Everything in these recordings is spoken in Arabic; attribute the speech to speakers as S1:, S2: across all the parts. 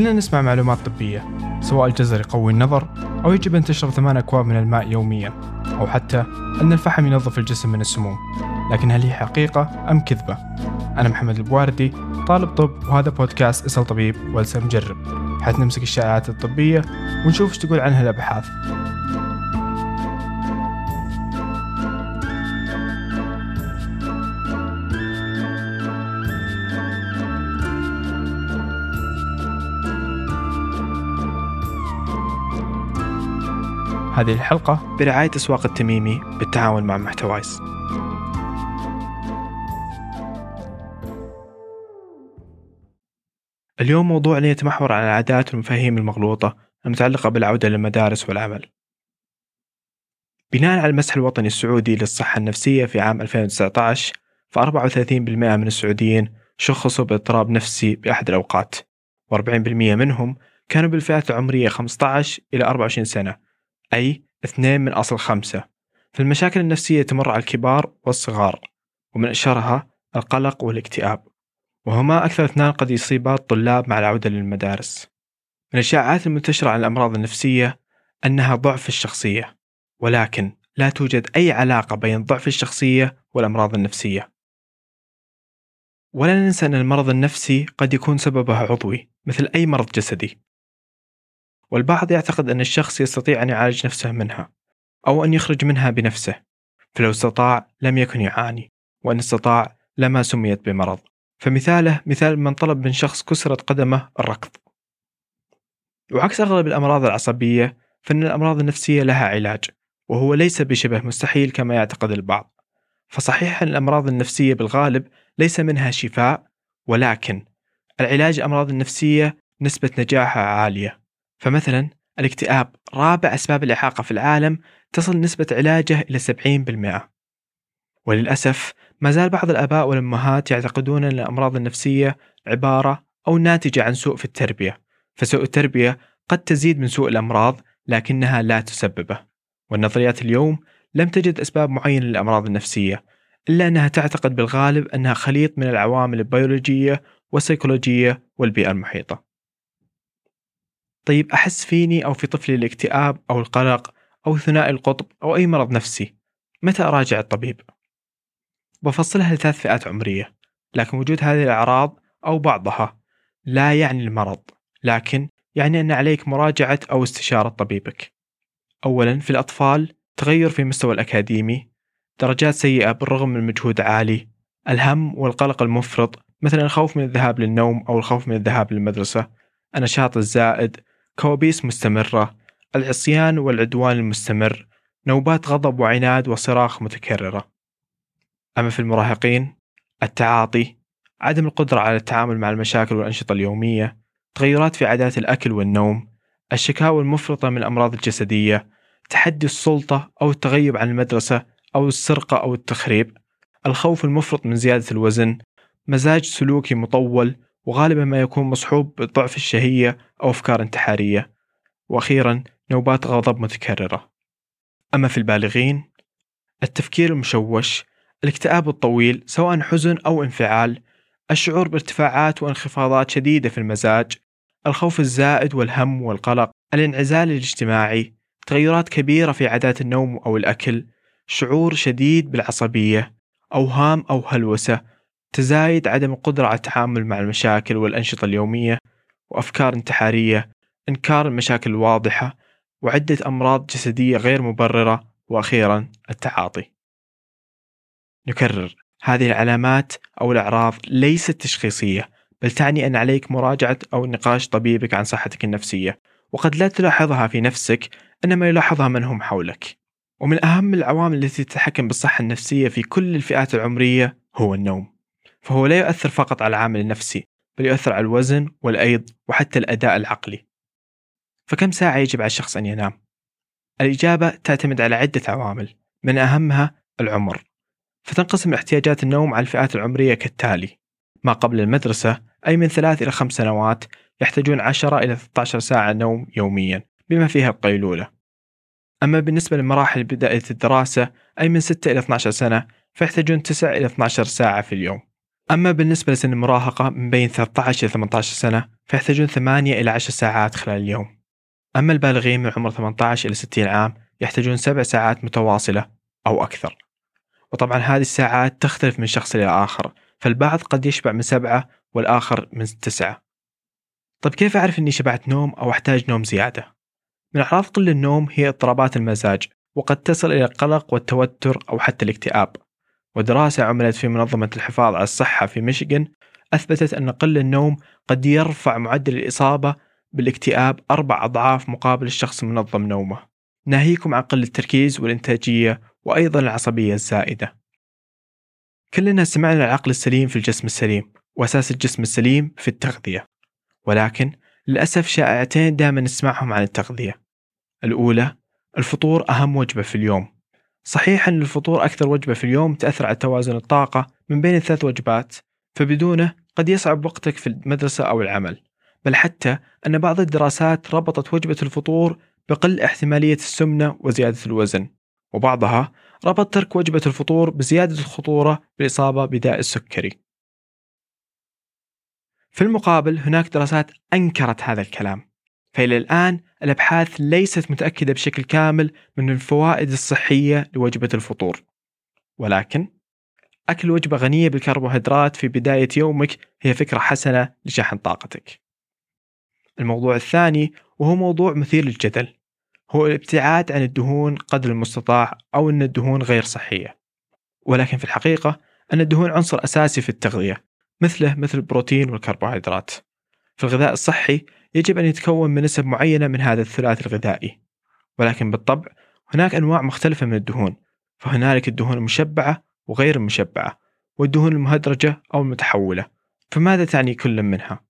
S1: كلنا نسمع معلومات طبية سواء الجزر يقوي النظر أو يجب أن تشرب ثمان أكواب من الماء يوميا أو حتى أن الفحم ينظف الجسم من السموم. لكن هل هي حقيقة أم كذبة؟ أنا محمد البواردي طالب طب وهذا بودكاست إسأل طبيب والسم مجرب. حيث نمسك الشائعات الطبية ونشوف إيش تقول عنها الأبحاث. هذه الحلقة برعاية أسواق التميمي بالتعاون مع محتوايز اليوم موضوعنا يتمحور على العادات والمفاهيم المغلوطة المتعلقة بالعودة للمدارس والعمل. بناء على المسح الوطني السعودي للصحة النفسية في عام 2019 ف 34% من السعوديين شخصوا باضطراب نفسي بأحد الأوقات و40% منهم كانوا بالفئات العمرية 15 إلى 24 سنة أي اثنين من أصل خمسة. فالمشاكل النفسية تمر على الكبار والصغار ومن أشهرها القلق والاكتئاب. وهما أكثر اثنان قد يصيبا الطلاب مع العودة للمدارس. من الإشاعات المنتشرة عن الأمراض النفسية أنها ضعف الشخصية ولكن لا توجد أي علاقة بين ضعف الشخصية والأمراض النفسية. ولا ننسى أن المرض النفسي قد يكون سببه عضوي مثل أي مرض جسدي. والبعض يعتقد أن الشخص يستطيع أن يعالج نفسه منها أو أن يخرج منها بنفسه فلو استطاع لم يكن يعاني وأن استطاع لما سميت بمرض. فمثاله مثال من طلب من شخص كسرت قدمه الركض. وعكس أغلب الأمراض العصبية فإن الأمراض النفسية لها علاج وهو ليس بشبه مستحيل كما يعتقد البعض. فصحيح أن الأمراض النفسية بالغالب ليس منها شفاء ولكن العلاج الأمراض النفسية نسبة نجاحها عالية. فمثلا الاكتئاب رابع أسباب الإعاقة في العالم تصل نسبة علاجه إلى 70% وللأسف ما زال بعض الآباء والأمهات يعتقدون أن الأمراض النفسية عبارة أو ناتجة عن سوء في التربية فسوء التربية قد تزيد من سوء الأمراض لكنها لا تسببه. والنظريات اليوم لم تجد أسباب معينة للأمراض النفسية إلا أنها تعتقد بالغالب أنها خليط من العوامل البيولوجية والسيكولوجية والبيئة المحيطة. طيب أحس فيني أو في طفلي الاكتئاب أو القلق أو ثنائي القطب أو أي مرض نفسي متى أراجع الطبيب؟ بفصلها لثلاث فئات عمرية لكن وجود هذه الأعراض أو بعضها لا يعني المرض لكن يعني أن عليك مراجعة أو استشارة طبيبك أولا في الأطفال تغير في مستوى الأكاديمي درجات سيئة بالرغم من مجهود عالي الهم والقلق المفرط مثلا الخوف من الذهاب للنوم أو الخوف من الذهاب للمدرسة النشاط الزائد كوابيس مستمرة العصيان والعدوان المستمر نوبات غضب وعناد وصراخ متكررة. أما في المراهقين التعاطي عدم القدرة على التعامل مع المشاكل والأنشطة اليومية تغيرات في عادات الأكل والنوم الشكاوى المفرطة من الأمراض الجسدية تحدي السلطة أو التغيب عن المدرسة أو السرقة أو التخريب الخوف المفرط من زيادة الوزن مزاج سلوكي مطول وغالبا ما يكون مصحوب بضعف الشهية أو أفكار انتحارية. وأخيرا نوبات غضب متكررة. أما في البالغين التفكير المشوش الاكتئاب الطويل سواء حزن أو انفعال الشعور بارتفاعات وانخفاضات شديدة في المزاج الخوف الزائد والهم والقلق الانعزال الاجتماعي تغيرات كبيرة في عادات النوم أو الأكل شعور شديد بالعصبية أوهام أو هلوسة تزايد عدم القدرة على التعامل مع المشاكل والأنشطة اليومية وأفكار انتحارية إنكار المشاكل الواضحة وعدة أمراض جسدية غير مبررة وأخيرا التعاطي. نكرر هذه العلامات أو الأعراض ليست تشخيصية بل تعني أن عليك مراجعة أو نقاش طبيبك عن صحتك النفسية وقد لا تلاحظها في نفسك إنما يلاحظها من هم حولك. ومن أهم العوامل التي تتحكم بالصحة النفسية في كل الفئات العمرية هو النوم. فهو لا يؤثر فقط على العامل النفسي بل يؤثر على الوزن والأيض وحتى الأداء العقلي. فكم ساعة يجب على الشخص أن ينام؟ الإجابة تعتمد على عدة عوامل من أهمها العمر. فتنقسم احتياجات النوم على الفئات العمرية كالتالي ما قبل المدرسة أي من ثلاث إلى خمس سنوات يحتاجون 10 إلى 13 ساعة نوم يوميا بما فيها القيلولة. أما بالنسبة لمراحل بداية الدراسة أي من 6 إلى 12 سنة فيحتاجون 9 إلى 12 ساعة في اليوم. أما بالنسبة لسن المراهقة من بين 13 إلى 18 سنة فيحتاجون 8 إلى 10 ساعات خلال اليوم. أما البالغين من عمر 18 إلى 60 عام يحتاجون 7 ساعات متواصلة أو أكثر. وطبعا هذه الساعات تختلف من شخص إلى آخر فالبعض قد يشبع من سبعة والآخر من تسعة. طيب كيف أعرف أني شبعت نوم أو أحتاج نوم زيادة؟ من أعراض قل النوم هي اضطرابات المزاج وقد تصل إلى القلق والتوتر أو حتى الاكتئاب. ودراسة عملت في منظمة الحفاظ على الصحة في ميشيغان أثبتت أن قل النوم قد يرفع معدل الإصابة بالاكتئاب أربع أضعاف مقابل الشخص المنظم نومه. ناهيكم عن قل التركيز والإنتاجية وأيضا العصبية الزائدة. كلنا سمعنا العقل السليم في الجسم السليم وأساس الجسم السليم في التغذية. ولكن للأسف شائعتين دائما نسمعهم عن التغذية. الأولى الفطور أهم وجبة في اليوم. صحيح أن الفطور أكثر وجبة في اليوم تأثر على توازن الطاقة من بين الثلاث وجبات فبدونه قد يصعب وقتك في المدرسة أو العمل. بل حتى أن بعض الدراسات ربطت وجبة الفطور بقل احتمالية السمنة وزيادة الوزن وبعضها ربط ترك وجبة الفطور بزيادة الخطورة بالإصابة بداء السكري. في المقابل هناك دراسات أنكرت هذا الكلام. فإلى الآن الأبحاث ليست متأكدة بشكل كامل من الفوائد الصحية لوجبة الفطور. ولكن أكل وجبة غنية بالكربوهيدرات في بداية يومك هي فكرة حسنة لشحن طاقتك. الموضوع الثاني وهو موضوع مثير للجدل هو الابتعاد عن الدهون قدر المستطاع أو أن الدهون غير صحية. ولكن في الحقيقة أن الدهون عنصر أساسي في التغذية مثله مثل البروتين والكربوهيدرات. في الغذاء الصحي يجب أن يتكون من نسب معينة من هذا الثلاثي الغذائي. ولكن بالطبع هناك أنواع مختلفة من الدهون فهنالك الدهون المشبعة وغير المشبعة والدهون المهدرجة أو المتحولة. فماذا تعني كل منها؟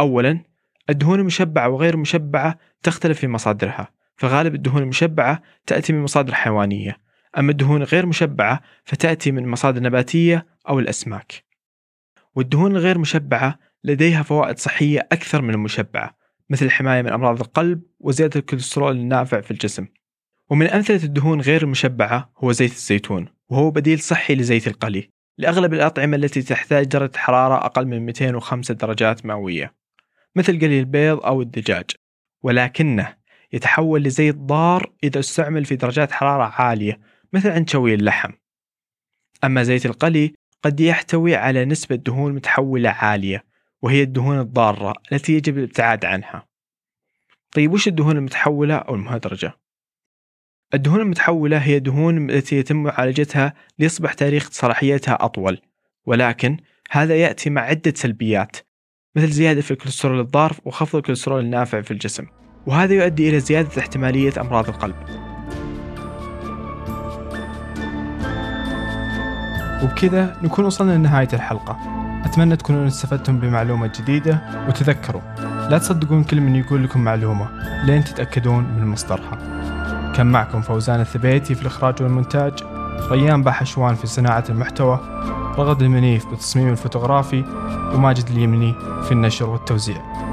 S1: أولا الدهون المشبعة وغير المشبعة تختلف في مصادرها فغالب الدهون المشبعة تأتي من مصادر حيوانية أما الدهون غير مشبعة فتأتي من مصادر نباتية أو الأسماك. والدهون الغير مشبعة لديها فوائد صحية أكثر من المشبعة مثل الحماية من أمراض القلب وزيادة الكوليسترول النافع في الجسم. ومن أمثلة الدهون غير المشبعة هو زيت الزيتون وهو بديل صحي لزيت القلي. لأغلب الأطعمة التي تحتاج درجة حرارة أقل من 205 درجات مئوية مثل قلي البيض أو الدجاج. ولكنه يتحول لزيت ضار إذا استعمل في درجات حرارة عالية مثل عند شوي اللحم. أما زيت القلي قد يحتوي على نسبة دهون متحولة عالية وهي الدهون الضارة التي يجب الابتعاد عنها. طيب وش الدهون المتحولة أو المهدرجة؟ الدهون المتحولة هي دهون التي يتم معالجتها ليصبح تاريخ صلاحيتها أطول ولكن هذا يأتي مع عدة سلبيات مثل زيادة في الكوليسترول الضار وخفض الكوليسترول النافع في الجسم وهذا يؤدي إلى زيادة احتمالية أمراض القلب. وبكذا نكون وصلنا لنهاية الحلقة. أتمنى تكونون استفدتم بمعلومة جديدة وتذكروا لا تصدقون كل من يقول لكم معلومة لين تتأكدون من مصدرها. كان معكم فوزان الثبيتي في الإخراج والمونتاج ريان باحشوان في صناعة المحتوى رغد المنيف بالتصميم الفوتوغرافي وماجد اليمني في النشر والتوزيع.